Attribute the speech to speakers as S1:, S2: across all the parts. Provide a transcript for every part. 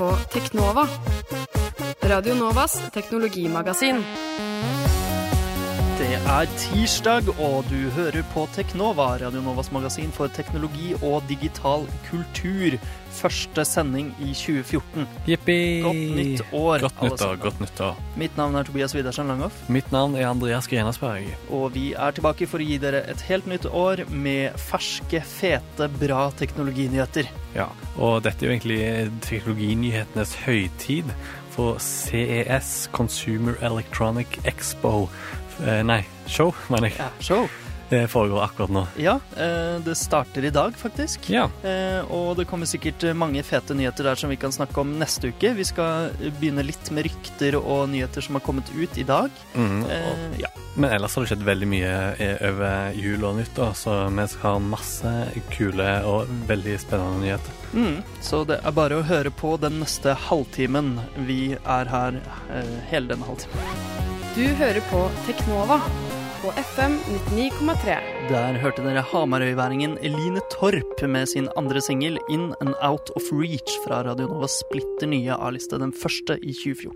S1: På Teknova. Radio Novas teknologimagasin.
S2: Det er tirsdag, og du hører på Teknova, Radio Novas magasin for teknologi og digital kultur. Første sending i 2014.
S3: Jippi!
S2: Godt nytt år,
S3: Godt
S2: nytt
S3: nyttår,
S2: godt
S3: godt nyttår.
S2: Mitt navn er Tobias Widersen Langhoff,
S3: Mitt navn er Andreas Grenasberg.
S2: og vi er tilbake for å gi dere et helt nytt år med ferske, fete, bra teknologinyheter.
S3: Ja, og dette er jo egentlig teknologinyhetenes høytid for CES, Consumer Electronic Expo. Eh, nei, show, mener jeg.
S2: Ja, show.
S3: Det foregår akkurat nå.
S2: Ja, eh, det starter i dag, faktisk.
S3: Ja,
S2: Eh, og det kommer sikkert eh, mange fete nyheter der som vi kan snakke om neste uke. Vi skal begynne litt med rykter og nyheter som har kommet ut i dag.
S3: mm, og,
S2: ja.
S3: men ellers har det skjedd veldig mye over jul og nyttår, så vi skal ha masse kule og veldig spennende nyheter.
S2: Mm, så det er bare å høre på den neste halvtimen. Vi er her hele denne halvtimen.
S1: Du hører på Teknova på FM 99,3.
S2: Der hørte dere Hamarøyværingen Eline Torp med sin andre singel In and Out of Reach fra Radio Nova splitter nye A-liste, den første i 2014.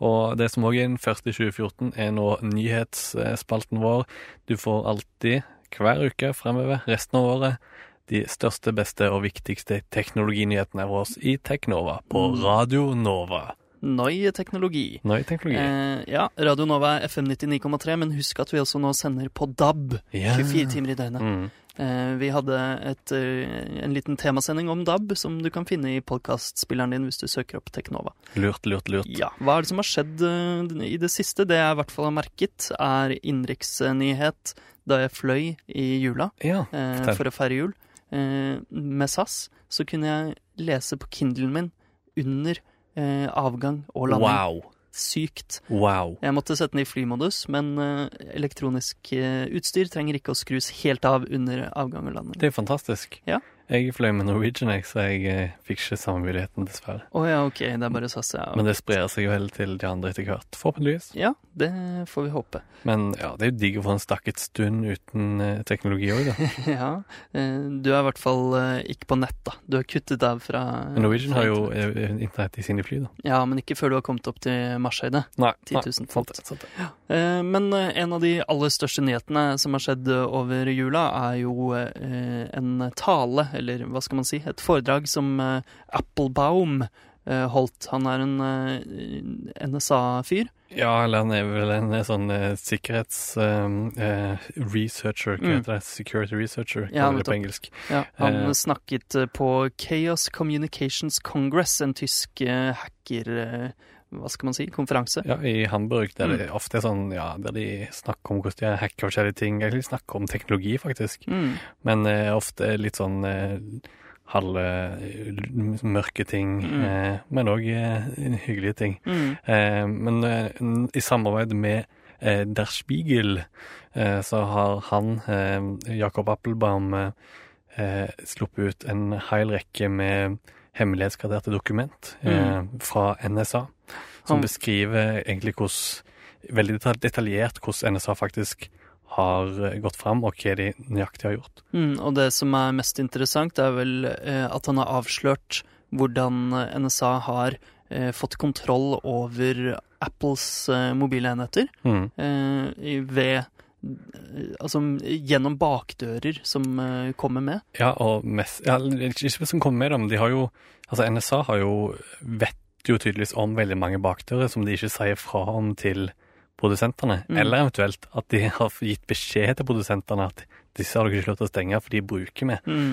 S3: Og det som òg er den første i 2014, er nå nyhetsspalten vår. Du får alltid, hver uke fremover, resten av året, de største, beste og viktigste teknologinyhetene våre i Teknova på. Radio Nova.
S2: Ny teknologi.
S3: Noi-teknologi.
S2: Eh, ja, Radio Nova er FM 99,3, men husk at vi også nå sender på DAB.
S3: yeah.
S2: 24 timer i døgnet.
S3: Mm.
S2: Eh, vi hadde et, eh, en liten temasending om DAB som du kan finne i podkastspilleren din hvis du søker opp Teknova.
S3: Lurt, lurt, lurt.
S2: Ja, Hva er det som har skjedd eh, i det siste? Det jeg i hvert fall har merket, er innenriksnyhet da jeg fløy i jula
S3: Ja,
S2: eh, for å feire jul. Eh, med SAS så kunne jeg lese på Kindlen min under eh, avgang og landing.
S3: Wow.
S2: Sykt.
S3: Wow.
S2: Jeg måtte sette den i flymodus, men eh, elektronisk eh, utstyr trenger ikke å skrus helt av under avgang og landing.
S3: Det er fantastisk.
S2: Ja.
S3: Jeg fløy med Norwegian, jeg, så jeg eh, fikk ikke samme muligheten, dessverre.
S2: Oh, ja, ok, det er bare SAS, ja.
S3: Men det sprer seg vel til de andre etter hvert, forhåpentligvis.
S2: Ja, det får vi håpe.
S3: Men ja, det er jo digg å få en stakket stund uten eh, teknologi òg, da.
S2: ja, eh, du er i hvert fall eh, ikke på nett, da. Du har kuttet av fra
S3: Men Norwegian
S2: fra
S3: har jo
S2: internett.
S3: eh, i sine fly, da.
S2: Ja, men ikke før du har kommet opp til marshøyde.
S3: Nei,
S2: 10 000
S3: nei, sant det, sant det.
S2: Eh, Men eh, en av de aller største nyhetene som har skjedd eh, over jula, er jo eh, en tale, eller hva skal man si, et foredrag som eh, Applebaum eh, holdt. Han er en eh, NSA-fyr.
S3: Ja, eller han er vel en eh, sånn eh, sikkerhets eh, eh, researcher, hva
S2: Mm.
S3: heter det? Security researcher,
S2: Ja,
S3: kaller det på engelsk.
S2: Ja, han
S3: uh,
S2: snakket eh, på Chaos Communications Congress, en tysk eh, hacker... Hva skal man si? Konferanse.
S3: Ja, i Hamburg, der
S2: Mm.
S3: det ofte er sånn, ja, der de snakker om hvordan de hacker forskjellige ting. Egentlig snakker om teknologi, faktisk.
S2: Mm.
S3: Men eh, ofte litt sånn eh, halve eh, mørke ting,
S2: Mm.
S3: eh, men òg eh, hyggelige ting.
S2: Mm.
S3: Eh, men i samarbeid med Der Spiegel så har han, Jakob Appelbaum, sluppet ut en hel rekke med hemmelighetsgraderte dokument eh, fra NSA, som
S2: Han-
S3: beskriver egentlig hvordan Veldig detaljert hvordan NSA faktisk har eh, gått fram, og hva de nøyaktig har gjort.
S2: Mm, og det som er mest interessant, er vel eh, at han har avslørt hvordan eh, NSA har eh, fått kontroll over Apples eh, mobilenheter
S3: Mm.
S2: eh, ved Altså gjennom bakdører som kommer med.
S3: Ja, og mest, ja, ikke ikke som kommer med men de har jo Altså, NSA har jo vet jo tydeligvis om veldig mange bakdører som de ikke sier fra om til produsentene.
S2: Mm.
S3: Eller eventuelt at de har gitt beskjed til produsentene at disse har dere ikke lov til å stenge, for de bruker vi.
S2: Mm.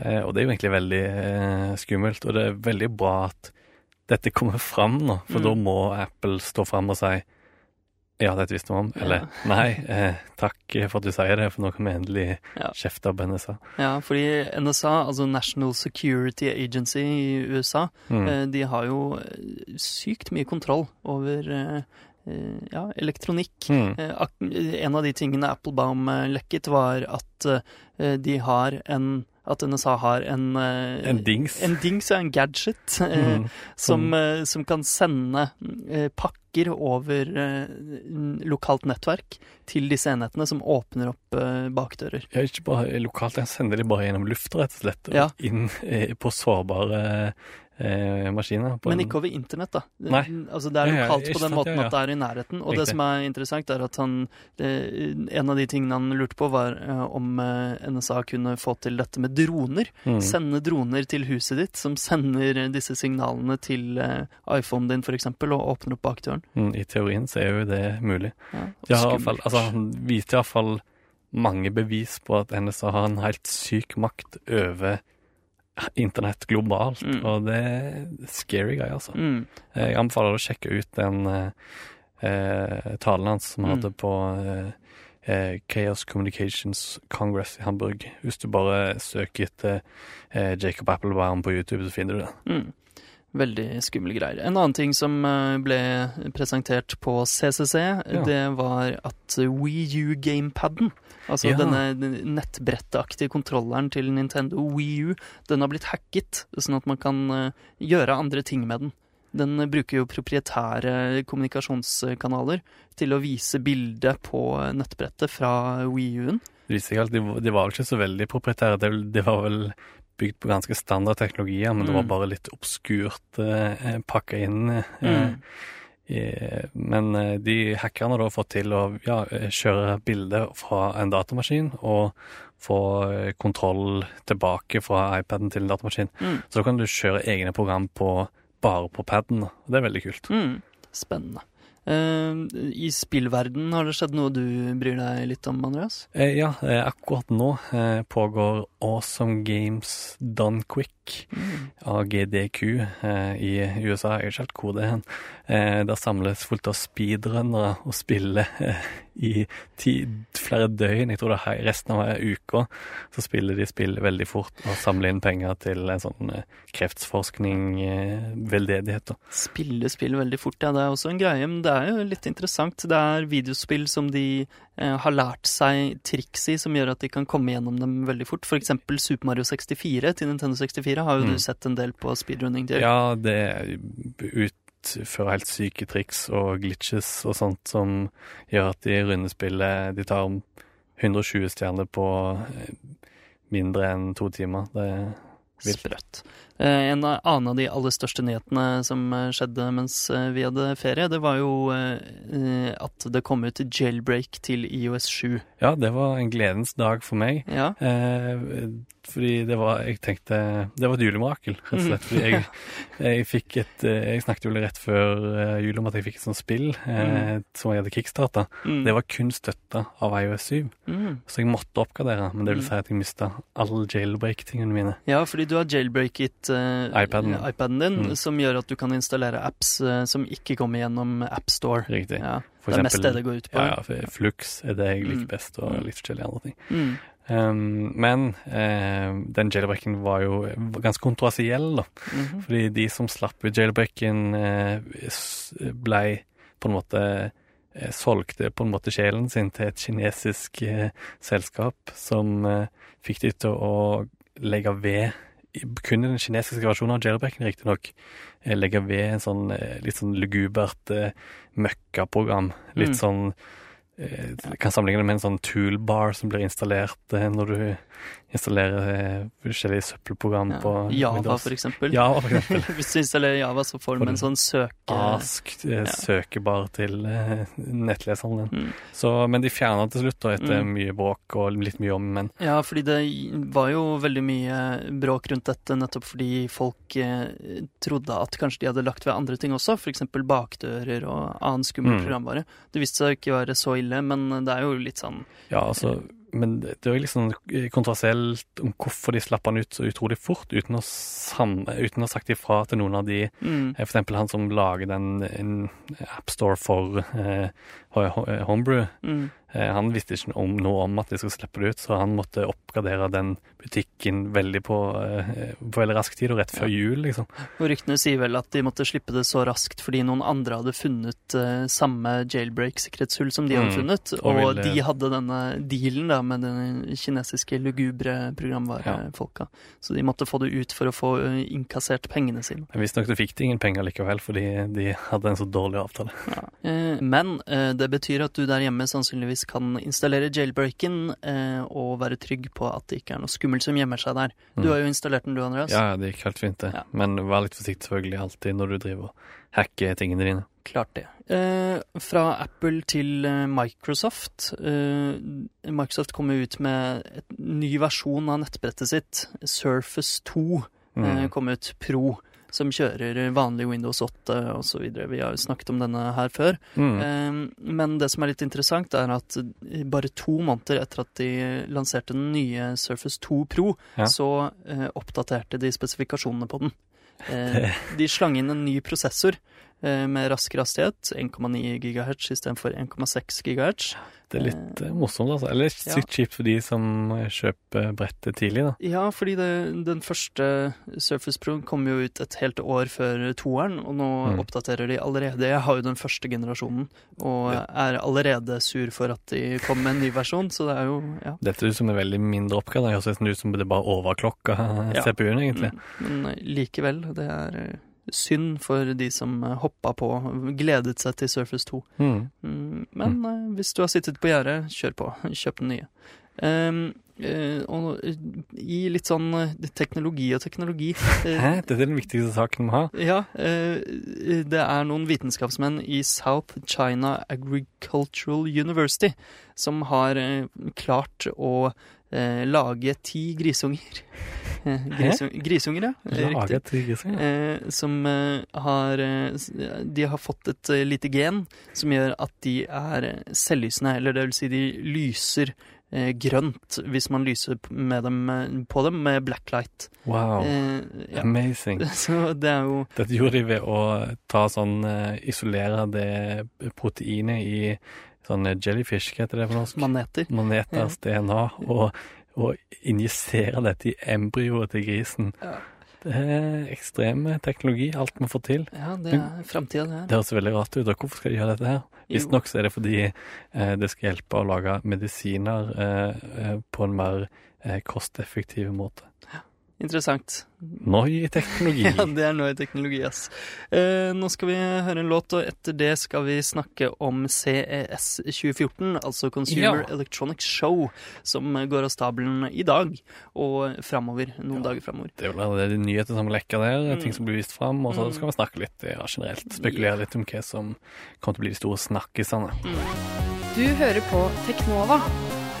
S3: Eh, og det er jo egentlig veldig eh, skummelt, og det er veldig bra at dette kommer fram nå, for
S2: Mm.
S3: da må Apple stå fram og si ja, dette visste man. om,
S2: Ja.
S3: eller nei, eh, takk for at du sier det, for nå kan vi endelig
S2: Ja.
S3: kjefte opp NSA.
S2: Ja, fordi NSA, altså National Security Agency i USA,
S3: Mm.
S2: eh, de har jo eh, sykt mye kontroll over eh, eh, ja, elektronikk.
S3: Mm.
S2: Eh, En av de tingene Applebaum lekket, var at de har en At NSA har en eh,
S3: En dings.
S2: En dings, ja, en gadget,
S3: Mm.
S2: som, eh, som kan sende pakker over lokalt nettverk til disse enhetene, som åpner opp bakdører.
S3: Ja, ikke bare lokalt, jeg sender de bare gjennom lufta, rett og slett.
S2: Ja.
S3: Inn på sårbare eh, maskiner.
S2: Men ikke over internett, da.
S3: Nei.
S2: Altså, det er
S3: Ja, ja,
S2: lokalt på den måten
S3: ja, ja.
S2: at det er i nærheten. Og det som er interessant, er at han eh, En av de tingene han lurte på, var eh, om eh, NSA kunne få til dette med droner.
S3: Mm.
S2: Sende droner til huset ditt, som sender disse signalene til eh, iPhonen din, f.eks., og åpner opp bakdøren.
S3: Mm, I teorien så er jo det mulig.
S2: Ja,
S3: hvert fall, altså, han viste iallfall mange bevis på at NSA har en helt syk makt over internett globalt,
S2: Mm.
S3: og det er scary guy, altså.
S2: Mm.
S3: Jeg anbefaler å sjekke ut den eh, eh, talen hans som han
S2: Mm.
S3: hadde på eh, eh, Chaos Communications Congress i Hamburg. Hvis du bare søker etter eh, Jacob Applebaum på YouTube, så finner du det.
S2: Mm. Veldig skumle greier. En annen ting som eh, ble presentert på CCC,
S3: Ja.
S2: det var at Wii U-gamepaden, altså
S3: Ja.
S2: denne nettbrettaktige kontrolleren til Nintendo Wii U, den har blitt hacket, sånn at man kan eh, gjøre andre ting med den. Den eh, bruker jo proprietære kommunikasjonskanaler til å vise bildet på eh, nettbrettet fra Wii U-en.
S3: De, de var vel ikke så veldig proprietære. Det, det var vel bygd på ganske standard teknologier, men det var
S2: Mm.
S3: bare litt obskurt eh, pakka inn. Eh,
S2: Mm.
S3: I, men eh, de hackerne har da fått til å ja, eh, kjøre bilder fra en datamaskin og få eh, kontroll tilbake fra iPaden til en datamaskin.
S2: Mm.
S3: Så da kan du kjøre egne program på, bare på paden. det er veldig kult.
S2: Mm. Spennende. Uh, I spillverden har det skjedd noe du bryr deg litt om, Andreas?
S3: Uh, ja, eh, akkurat nå eh, pågår Awesome Games Done Quick.
S2: Mm.
S3: AGDQ eh, i USA. Jeg vet ikke hvor det er. Eh, der samles fullt av speedrunnere og spiller eh, i ti, flere døgn. Jeg tror det er resten av uka. Så spiller de spill veldig fort og samler inn penger til en sånn kreftforskning, veldedighet.
S2: Spille spill veldig fort, ja. Det er også en greie, men det er jo litt interessant. Det er videospill som de har lært seg triks i, som gjør at de kan komme gjennom dem veldig fort. For eksempel Super Mario 64 til Nintendo 64 har jo
S3: Mm.
S2: du sett en del på speedrunning til.
S3: Ja, det utfører helt syke triks og glitches og sånt som gjør at de runder spillet De tar 120 stjerner på eh, mindre enn to timer. Det er vilt.
S2: Sprøtt. Eh, en av- annen av de aller største nyhetene som eh, skjedde mens eh, vi hadde ferie, det var jo at det kom ut jailbreak til IOS 7.
S3: Ja, det var en gledens dag for meg.
S2: Ja.
S3: Fordi det var Jeg tenkte Det var et julemirakel, rett og slett. Fordi jeg, jeg fikk et Jeg snakket jo rett før jul om at jeg fikk et sånt spill mm. som jeg hadde kickstarta.
S2: Mm.
S3: Det var kun støtta av iOS 7,
S2: mm.
S3: så jeg måtte oppgradere. Men det vil
S2: Mm.
S3: si at jeg mista alle jailbreak-tingene mine.
S2: Ja, fordi du har jailbreaket
S3: iPaden.
S2: iPaden din,
S3: Mm.
S2: som gjør at du kan installere apps eh, som ikke kommer gjennom AppStore.
S3: Riktig.
S2: Ja,
S3: For
S2: det er mest det det går ut på.
S3: Ja, for Flux er det jeg liker
S2: Mm.
S3: best, og
S2: Mm.
S3: litt forskjellige andre ting.
S2: Mm.
S3: Um, men eh, den jailbreaken var jo ganske kontroversiell, da.
S2: Mhm.
S3: Fordi de som slapp ut jailbreaken, uh, blei på en måte eh, Solgte på en måte sjelen sin til et kinesisk eh, selskap som eh, fikk de til å legge ved kun i den kinesiske versjonen av jailbreaken, riktignok, legger legge ved en sånn eh, litt sånn lugubert eh, møkkaprogram. Litt
S2: Mm.
S3: sånn eh, Kan sammenligne det med en sånn toolbar som blir installert eh, når du installerer eh, forskjellige søppelprogram
S2: Ja.
S3: på
S2: Java,
S3: Windows.
S2: for eksempel.
S3: Java, for eksempel.
S2: Hvis du installerer Java, så får du med en sånn søke...
S3: Ask eh,
S2: Ja.
S3: søkebar til eh, nettleseren din.
S2: Mm.
S3: Så, men de fjerna det til slutt, da, etter
S2: Mm.
S3: mye bråk og litt mye om men.
S2: Ja, fordi det var jo veldig mye bråk rundt dette, nettopp fordi folk eh, trodde at kanskje de hadde lagt ved andre ting også, f.eks. bakdører og annen skummel
S3: Mm.
S2: programvare. Det viste seg ikke å være så ille, men det er jo litt sånn
S3: Ja, altså Men det er jo sånn kontroversielt om hvorfor de slapp han ut så utrolig fort, uten å, sam, uten å ha sagt ifra til noen av de.
S2: Mm,
S3: eh, For eksempel han som lager den en appstore for eh, Ho- Ho- Homebrew.
S2: mm,
S3: Eh, han visste ikke om noe om at de skulle slippe det ut, så han måtte oppgradere den butikken veldig på, eh, på veldig rask tid, og rett før jul, liksom.
S2: Og ryktene sier vel at de måtte slippe det så raskt fordi noen andre hadde funnet eh, samme jailbreak-sikkerhetshull som de hadde
S3: Mm.
S2: funnet,
S3: Og
S2: og,
S3: ville-
S2: de hadde denne dealen da med den kinesiske lugubre programvarefolka. Så de måtte få det ut for å få eh, innkassert pengene sine.
S3: Men Visstnok fikk de ingen penger likevel, fordi de hadde en så dårlig avtale.
S2: Eh, Men eh, det betyr at du der hjemme sannsynligvis kan installere jailbreaken eh, og være trygg på at det ikke er noe skummelt som gjemmer seg der. Du
S3: Mm.
S2: har jo installert den du, Andreas.
S3: Ja, det gikk helt fint, det.
S2: Ja.
S3: Men vær litt forsiktig selvfølgelig alltid når du driver og hacker tingene dine.
S2: Klart det. Eh, fra Apple til eh, Microsoft. Eh, Microsoft kommer ut med en ny versjon av nettbrettet sitt. Surface 2 eh,
S3: Mm.
S2: kom ut Pro, som kjører vanlig Windows 8 osv. Vi har jo snakket om denne her før.
S3: Mm.
S2: Eh, Men det som er litt interessant, er at bare to måneder etter at de lanserte den nye Surface 2 Pro,
S3: Ja.
S2: så eh, oppdaterte de spesifikasjonene på den. Eh, de slang inn en ny prosessor med raskere hastighet, 1,9 GHz istedenfor 1,6 GHz.
S3: Det er litt eh, morsomt, altså. Eller
S2: Ja.
S3: litt kjipt for de som eh, kjøper brettet tidlig, da.
S2: Ja, fordi det, den første Surface Pro kom jo ut et helt år før toeren, og nå
S3: Mm.
S2: oppdaterer de allerede. Jeg har jo den første generasjonen, og
S3: Ja.
S2: er allerede sur for at de kom med en ny versjon, så det er jo ja.
S3: Dette ut som er veldig mindre oppgave. Det høres ut som det bare overklokka
S2: Ja.
S3: CPU-en, egentlig.
S2: Mm, Men likevel, det er eh, synd for de som eh, hoppa på og gledet seg til Surface 2.
S3: Mm.
S2: Mm, Men eh, hvis du har sittet på gjerdet, kjør på. Kjøp den nye. Um, uh, og i litt sånn teknologi og teknologi
S3: Hæ? Dette er den viktigste saken vi har.
S2: Ja, Uh, det er noen vitenskapsmenn i South China Agricultural University som har klart å eh, lage ti grisunger. Eh, Grisung, grisunger, ja.
S3: Lage ti grisunger?
S2: Eh, som eh, har eh, De har fått et lite gen som gjør at de er selvlysende, eller det vil si de lyser grønt hvis man lyser med dem, på dem med blacklight.
S3: Wow.
S2: Eh, ja.
S3: Amazing.
S2: Så det er jo
S3: Dette gjorde de ved å ta sånn Isolere det proteinet i sånn eh, jellyfish, hva heter det for norsk?
S2: maneter.
S3: Maneters DNA, og, og injisere dette i embryoet til grisen.
S2: Ja.
S3: Det er ekstrem teknologi, alt vi får til.
S2: Ja, det er framtida, det her.
S3: Det høres veldig rart ut. og Hvorfor skal de gjøre dette her? Visstnok så er det fordi eh, det skal hjelpe å lage medisiner eh, eh, på en mer eh, kosteffektiv måte.
S2: Interessant.
S3: Noi teknologi.
S2: Ja, det er noi teknologi, ass. Eh, nå skal vi høre en låt, og etter det skal vi snakke om CES 2014, altså Consumer
S3: Ja.
S2: Electronics Show, som går av stabelen i dag og framover. Noen
S3: Ja.
S2: dager framover.
S3: Det er vel de nyheter som lekker der,
S2: Mm.
S3: ting som blir vist fram, og så
S2: Mm.
S3: skal vi snakke litt ja, generelt. Spekulere litt om hva som kommer til å bli de store snakkisene.
S1: Du hører på Teknova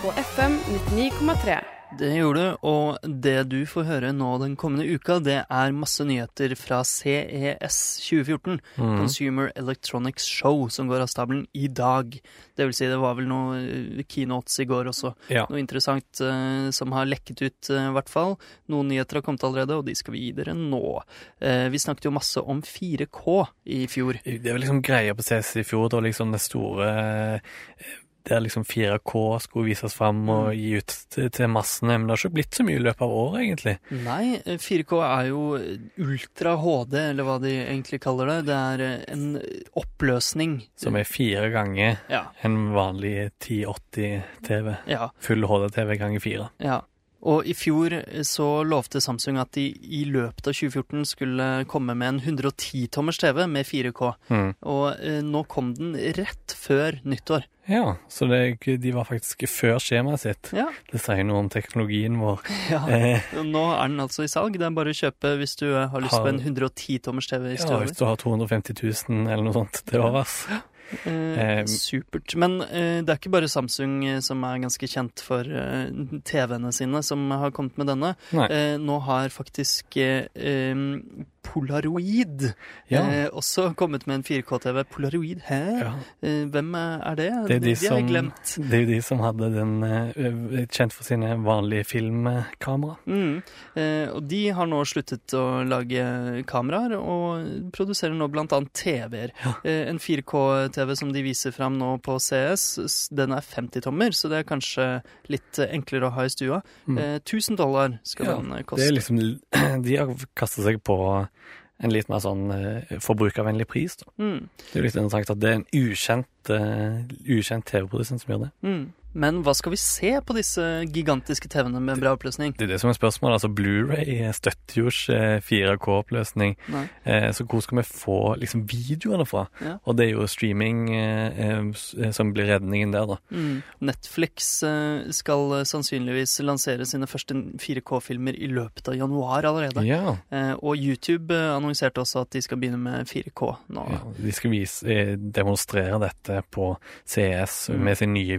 S1: på FM 99,3.
S2: Det gjorde du, og det du får høre nå den kommende uka, det er masse nyheter fra CES 2014.
S3: Mm.
S2: Consumer Electronics Show, som går av stabelen i dag. Det vil si, det var vel noe eh, keynotes i går også.
S3: Ja.
S2: Noe interessant uh, som har lekket ut, i i hvert fall. Noen nyheter har kommet allerede, og de skal vi gi dere nå. Uh, vi snakket jo masse om 4K i fjor.
S3: Det var liksom greia på CES i fjor, da liksom det store eh, Der liksom 4K skulle vises fram og
S2: Mm.
S3: gi ut til, massene. Men det har ikke blitt så mye i løpet av året, egentlig.
S2: Nei, eh, 4K er jo ultra HD, eller hva de egentlig kaller det. Det er eh, en oppløsning.
S3: Som er fire ganger
S2: Ja.
S3: en vanlig 1080-TV.
S2: Ja.
S3: Full HD-TV ganger fire.
S2: Ja. Og i fjor eh, så lovte Samsung at de i løpet av 2014 skulle komme med en 110-tommers TV med 4K.
S3: Mm.
S2: Og eh, nå kom den rett før nyttår.
S3: Ja, så det, de var faktisk før skjemaet sitt.
S2: Ja.
S3: Det sier noe om teknologien vår.
S2: ja.
S3: Eh,
S2: Nå er den altså i salg. Det er bare å kjøpe hvis du eh, har lyst
S3: Har-
S2: på en 110-tommers TV i
S3: ja, hvis du har 250 000 eller noe sånt til overs.
S2: Eh,
S3: Eh,
S2: supert. Men eh, det er ikke bare Samsung eh, som er ganske kjent for eh, TV-ene sine, som har kommet med denne. Eh, nå har faktisk eh, Polaroid.
S3: Ja.
S2: Eh, også kommet med en 4K-TV. Polaroid, hæ?
S3: Ja.
S2: Eh, hvem er det?
S3: Det er de,
S2: de har
S3: som,
S2: jeg glemt.
S3: det er jo de som hadde den eh, kjent for sine vanlige filmkamera.
S2: Mm. Eh, og de har nå sluttet å lage kameraer, og produserer nå blant annet TV-er.
S3: Ja.
S2: Eh, en 4K-TV som de viser fram nå på CS, den er 50 tommer, så det er kanskje litt eh, enklere å ha i stua.
S3: Mm.
S2: Eh, 1000 dollar skal den koste.
S3: Det er liksom De har kastet seg på en litt mer sånn eh, forbrukervennlig pris.
S2: Mm.
S3: Det er jo litt interessant at det er en ukjent, uh, ukjent TV-produsent som gjør det.
S2: Mm. Men hva skal vi se på disse gigantiske TV-ene med bra oppløsning?
S3: Det er det som er spørsmålet. Altså, Blu-ray støtter jo ikke 4K-oppløsning. Eh, så hvor skal vi få liksom videoene fra?
S2: Ja.
S3: Og det er jo streaming eh, eh, som blir redningen der, da.
S2: Mm. Netflix eh, skal eh, sannsynligvis lansere sine første 4K-filmer i løpet av januar allerede.
S3: Ja.
S2: Eh, og YouTube eh, annonserte også at de skal begynne med 4K nå.
S3: ja. De skal vise, eh, demonstrere dette på CS
S2: Mm.
S3: med sin nye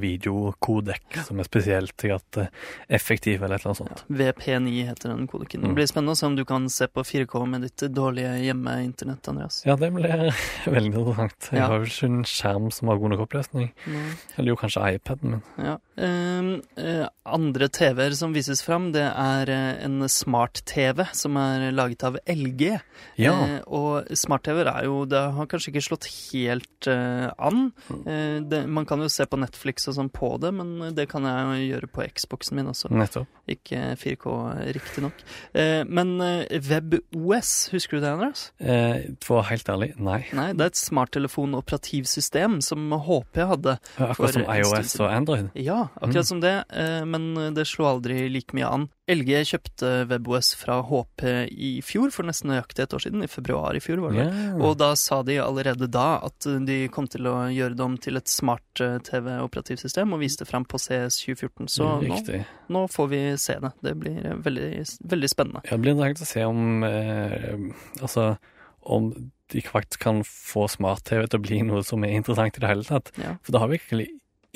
S3: videokodek, som er spesielt eh, effektiv, eller et eller annet sånt.
S2: VP9 heter den kodeken. Det
S3: Mm.
S2: blir spennende å se om du kan se på 4K med ditt dårlige hjemme-internett, Andreas.
S3: Ja, det blir veldig interessant. Jeg
S2: Ja.
S3: har vel ikke en skjerm som har god nok oppløsning. Eller jo kanskje iPaden min.
S2: Ja. Ehm, eh, andre TV-er som vises fram, det er eh, en smart-TV som er laget av LG.
S3: Ja.
S2: Eh, og smart-TV-er er jo Det har kanskje ikke slått helt eh, an.
S3: Mm.
S2: Eh, det, man kan jo se på Netflix og sånn på det, men det kan jeg gjøre på Xboxen min også.
S3: Nettopp.
S2: Ikke 4K, riktignok. Eh, men eh, WebOS, husker du det, Andreas?
S3: Eh, for å være helt ærlig, nei.
S2: Nei, det er et smarttelefonoperativsystem som HP hadde.
S3: Akkurat som iOS og Android.
S2: Ja, akkurat
S3: Mm.
S2: som det, eh, men det slo aldri like mye an. LG kjøpte WebOS fra HP i fjor, for nesten nøyaktig et år siden. I februar i fjor, var det.
S3: Ja.
S2: Og da sa de allerede da at de kom til å gjøre det om til et smart-TV-operativsystem, og viste fram på CS 2014. Så nå, nå får vi se det. Det blir eh, veldig, veldig spennende.
S3: Ja, det blir interessant å se om eh, Altså, om de faktisk kan få smart-TV til å bli noe som er interessant i det hele tatt.
S2: Ja.
S3: For det har virkelig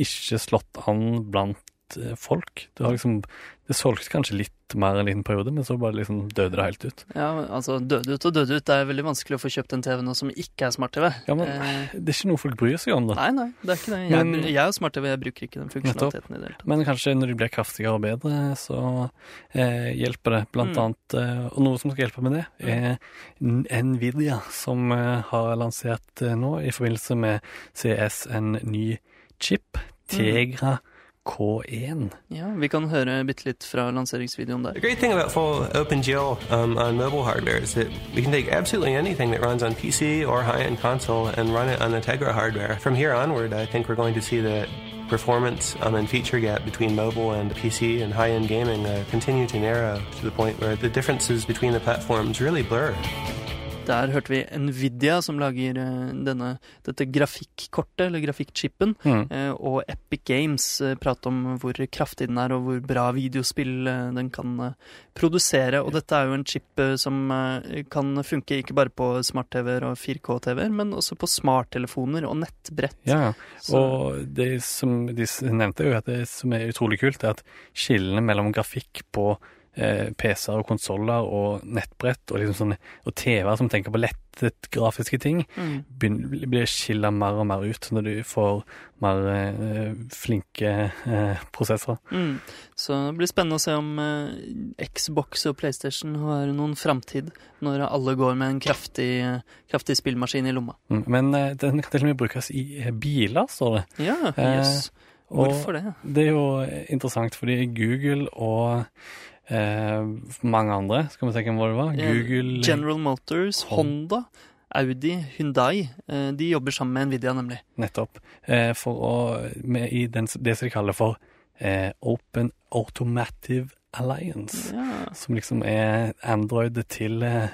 S3: ikke slått an blant eh, folk. Det har liksom Det solgte kanskje litt mer en liten periode, men så bare liksom døde det helt ut.
S2: Ja, altså døde ut og døde ut. Det er veldig vanskelig å få kjøpt en TV nå som ikke er smart-TV.
S3: Ja, men
S2: Eh,
S3: det er ikke noe folk bryr seg om, da.
S2: Nei, nei, det er ikke det. Jeg,
S3: Men-
S2: jeg har smart-TV, jeg bruker ikke den funksjonaliteten i det hele tatt.
S3: Men kanskje når de blir kraftigere og bedre, så eh, hjelper det. Blant
S2: Mm.
S3: annet, eh, og noe som skal hjelpe med det, er Nvidia, som eh, har lansert nå i forbindelse med CS en ny chip, Tegra K1.
S2: Ja, vi kan høre bitte litt fra lanseringsvideoen der.
S4: The great thing about full OpenGL um, on mobile hardware is that we can take absolutely anything that runs on PC or high-end console and run it on the Tegra hardware. From here onward, I think we're going to see the performance um, and feature gap between mobile and PC and high-end gaming uh, continue to narrow to the point where the differences between the platforms really blur.
S2: Der hørte vi Nvidia som lager eh, denne, dette grafikkortet, eller grafikkchipen,
S3: Mm.
S2: eh, og Epic Games eh, prate om hvor kraftig den er, og hvor bra videospill den kan produsere. Og dette er jo en chip som kan funke ikke bare på smart-TV-er og 4K-TV-er, men også på smarttelefoner og nettbrett.
S3: Ja, og det som de nevnte jo at det som er utrolig kult, er at skillene mellom grafikk på eh, PC-er og konsoller og nettbrett og, liksom sånne, og TV-er som tenker på lettet grafiske ting,
S2: Mm.
S3: begynner- blir skilla mer og mer ut når du får mer eh, flinke eh, prosessorer.
S2: Mm. Så det blir spennende å se om eh, Xbox og PlayStation har noen framtid når alle går med en kraftig, kraftig spillmaskin i lomma.
S3: Mm. Men eh, den kan til og med brukes i eh, biler, står det.
S2: Ja,
S3: Eh,
S2: Hvorfor det?
S3: Det er jo interessant, fordi Google og mange andre, skal vi tenke hva det var?
S2: Eh,
S3: Google
S2: General Motors, Honda, Audi, Hyundai, eh, de jobber sammen med Nvidia, nemlig.
S3: Nettopp. Eh, for å med, I den, det som de kaller for eh, Open Automative Alliance.
S2: Ja,
S3: Som liksom er Android til eh,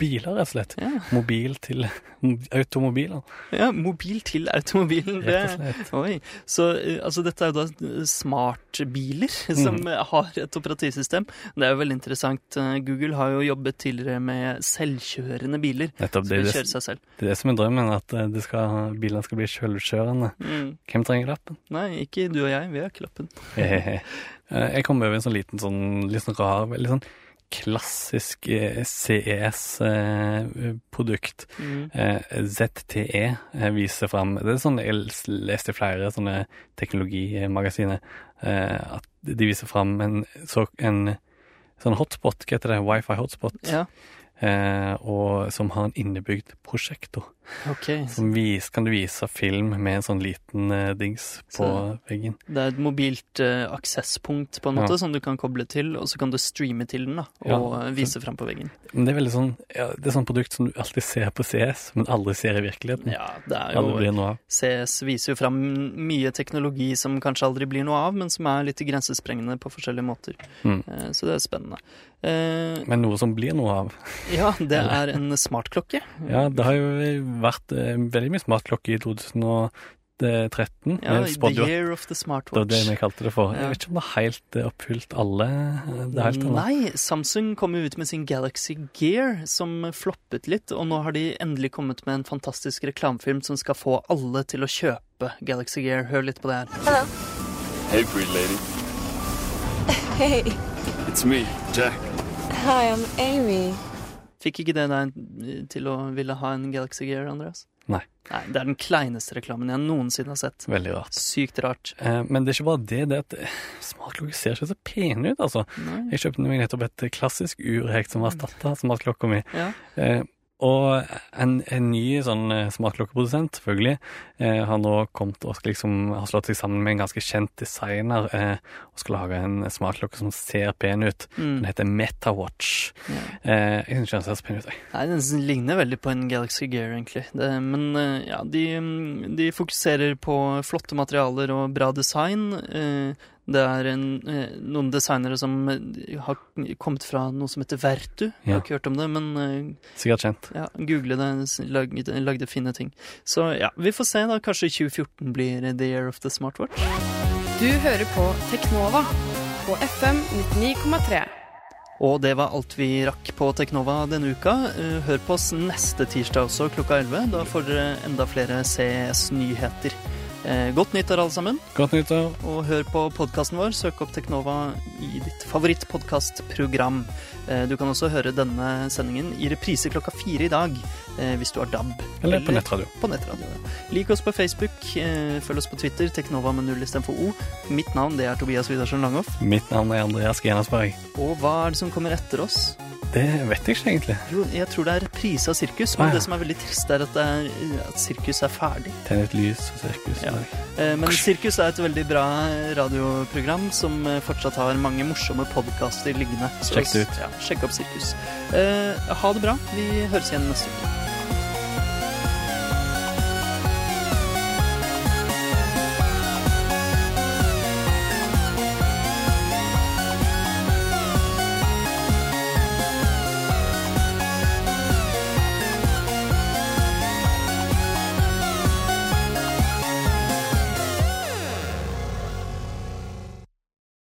S3: biler, rett og slett.
S2: ja.
S3: Mobil til automobiler,
S2: ja mobil til automobilen.
S3: rett og slett.
S2: oi. Så eh, altså, dette er jo da eh, smartbiler som
S3: Mm.
S2: har et operativsystem. Det er jo veldig interessant. Google har jo jobbet tidligere med selvkjørende biler.
S3: Nettopp.
S2: Som vil kjøre seg selv.
S3: det er det som er drømmen, at det skal, bilene skal bli selvkjørende.
S2: Mm.
S3: Hvem trenger lappen?
S2: Nei, ikke du og jeg. Vi har ikke lappen.
S3: Jeg kom over en sånn liten sånn, litt sånn rar, veldig sånn klassisk eh, CES-produkt.
S2: Mm.
S3: Eh, ZTE eh, viser fram Det er sånn jeg leste i flere sånne teknologimagasiner. Eh, at de viser fram en, så, en sånn hotspot, hva heter det, wifi hotspot,
S2: Ja,
S3: eh, og som har en innebygd prosjektor.
S2: Okay.
S3: Som vis, kan du vise film med en sånn liten eh, dings på
S2: Så-
S3: veggen.
S2: Det er et mobilt eh, aksesspunkt på en måte
S3: Ja.
S2: som du kan koble til, og så kan du streame til den da, og ja. vise fram på veggen.
S3: Men det er veldig sånn ja, Det er sånn produkt som du alltid ser på CS, men aldri ser i virkeligheten.
S2: Ja, det er jo. CS viser jo fram mye teknologi som kanskje aldri blir noe av, men som er litt grensesprengende på forskjellige måter.
S3: Mm.
S2: Eh, Så det er spennende. Eh,
S3: Men noe som blir noe av.
S2: Ja, det er en smartklokke.
S3: Ja, det har jo vært eh, veldig mye smartklokke i 2013.
S2: Ja, The Year of the Smartwatch.
S3: Det var det vi kalte det for.
S2: Ja.
S3: Jeg vet ikke om det har helt eh, oppfylt alle eh, det helt.
S2: Nei, Samsung kom jo ut med sin Galaxy Gear, som floppet litt, og nå har de endelig kommet med en fantastisk reklamefilm som skal få alle til å kjøpe Galaxy Gear. Hør litt på det her.
S5: Hello.
S6: Hey, pretty lady.
S5: Hey.
S6: It's me, Jack.
S5: Hi, I'm Amy.
S2: Fikk ikke det deg til å ville ha en Galaxy Gear, Andreas?
S3: Nei.
S2: Nei, Det er den kleineste reklamen jeg noensinne har sett.
S3: Veldig rart.
S2: Sykt rart.
S3: Eh, Men det er ikke bare det, det at eh, smartklokker ser ikke så pene ut, altså.
S2: Nei.
S3: Jeg kjøpte meg nettopp et klassisk urhekt som erstatta smartklokka mi.
S2: Ja.
S3: Eh, og en, en ny sånn eh, smartklokkeprodusent, selvfølgelig, eh, har nå kommet og skal liksom har slått seg sammen med en ganske kjent designer eh, og skal lage en smartklokke som ser pen ut.
S2: Mm.
S3: Den heter Metawatch.
S2: Ja.
S3: Eh, jeg syns ikke den ser så pen ut, jeg.
S2: Nei, den ligner veldig på en Galaxy Gear, egentlig. Det, men eh, ja, de, mm, de fokuserer på flotte materialer og bra design. Det er en, eh, noen designere som eh, har kommet fra noe som heter Vertu. Jeg har ikke hørt om det, men eh,
S3: Sikkert kjent.
S2: ja, google det. Lagde, lagde fine ting. Så ja, vi får se, da. Kanskje 2014 blir the year of the smartwatch.
S1: Du hører på Teknova på FM 99,3.
S2: Og det var alt vi rakk på Teknova denne uka. Hør på oss neste tirsdag også klokka 11. Da får dere enda flere CS-nyheter. Eh, Godt nyttår, alle sammen.
S3: Godt nyttår.
S2: Og hør på podkasten vår. Søk opp Teknova i ditt favorittpodkastprogram. Eh, Du kan også høre denne sendingen i reprise klokka fire i dag, eh, hvis du har DAB.
S3: Eller på nettradio.
S2: På nettradio. ja. Lik oss på Facebook, eh, følg oss på Twitter, Teknova med null istedenfor O. Mitt navn det er Tobias Widersen Langhoff.
S3: Mitt navn er Andreas Genasberg.
S2: Og hva er det som kommer etter oss?
S3: Det vet jeg ikke egentlig.
S2: Jo, jeg tror det er reprise av Sirkus, men
S3: Ah, ja.
S2: det som er veldig trist, er at, det er, at Sirkus er ferdig.
S3: Tenn et lys og sirkus.
S2: Ja. Eh, Men Sirkus er et veldig bra radioprogram som eh, fortsatt har mange morsomme podkaster liggende. Så-
S3: Sjekk det ut.
S2: Ja, sjekk opp Sirkus. Eh, Ha det bra. Vi høres igjen neste uke.